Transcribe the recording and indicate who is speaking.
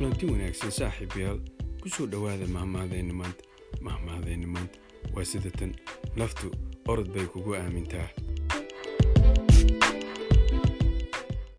Speaker 1: kulanti wanaagsan saaxiibayaal ku soo dhowaada mahmaadayna maanta mahmaadayna maanta. Waa sida tan orod bay kugu aamintaa.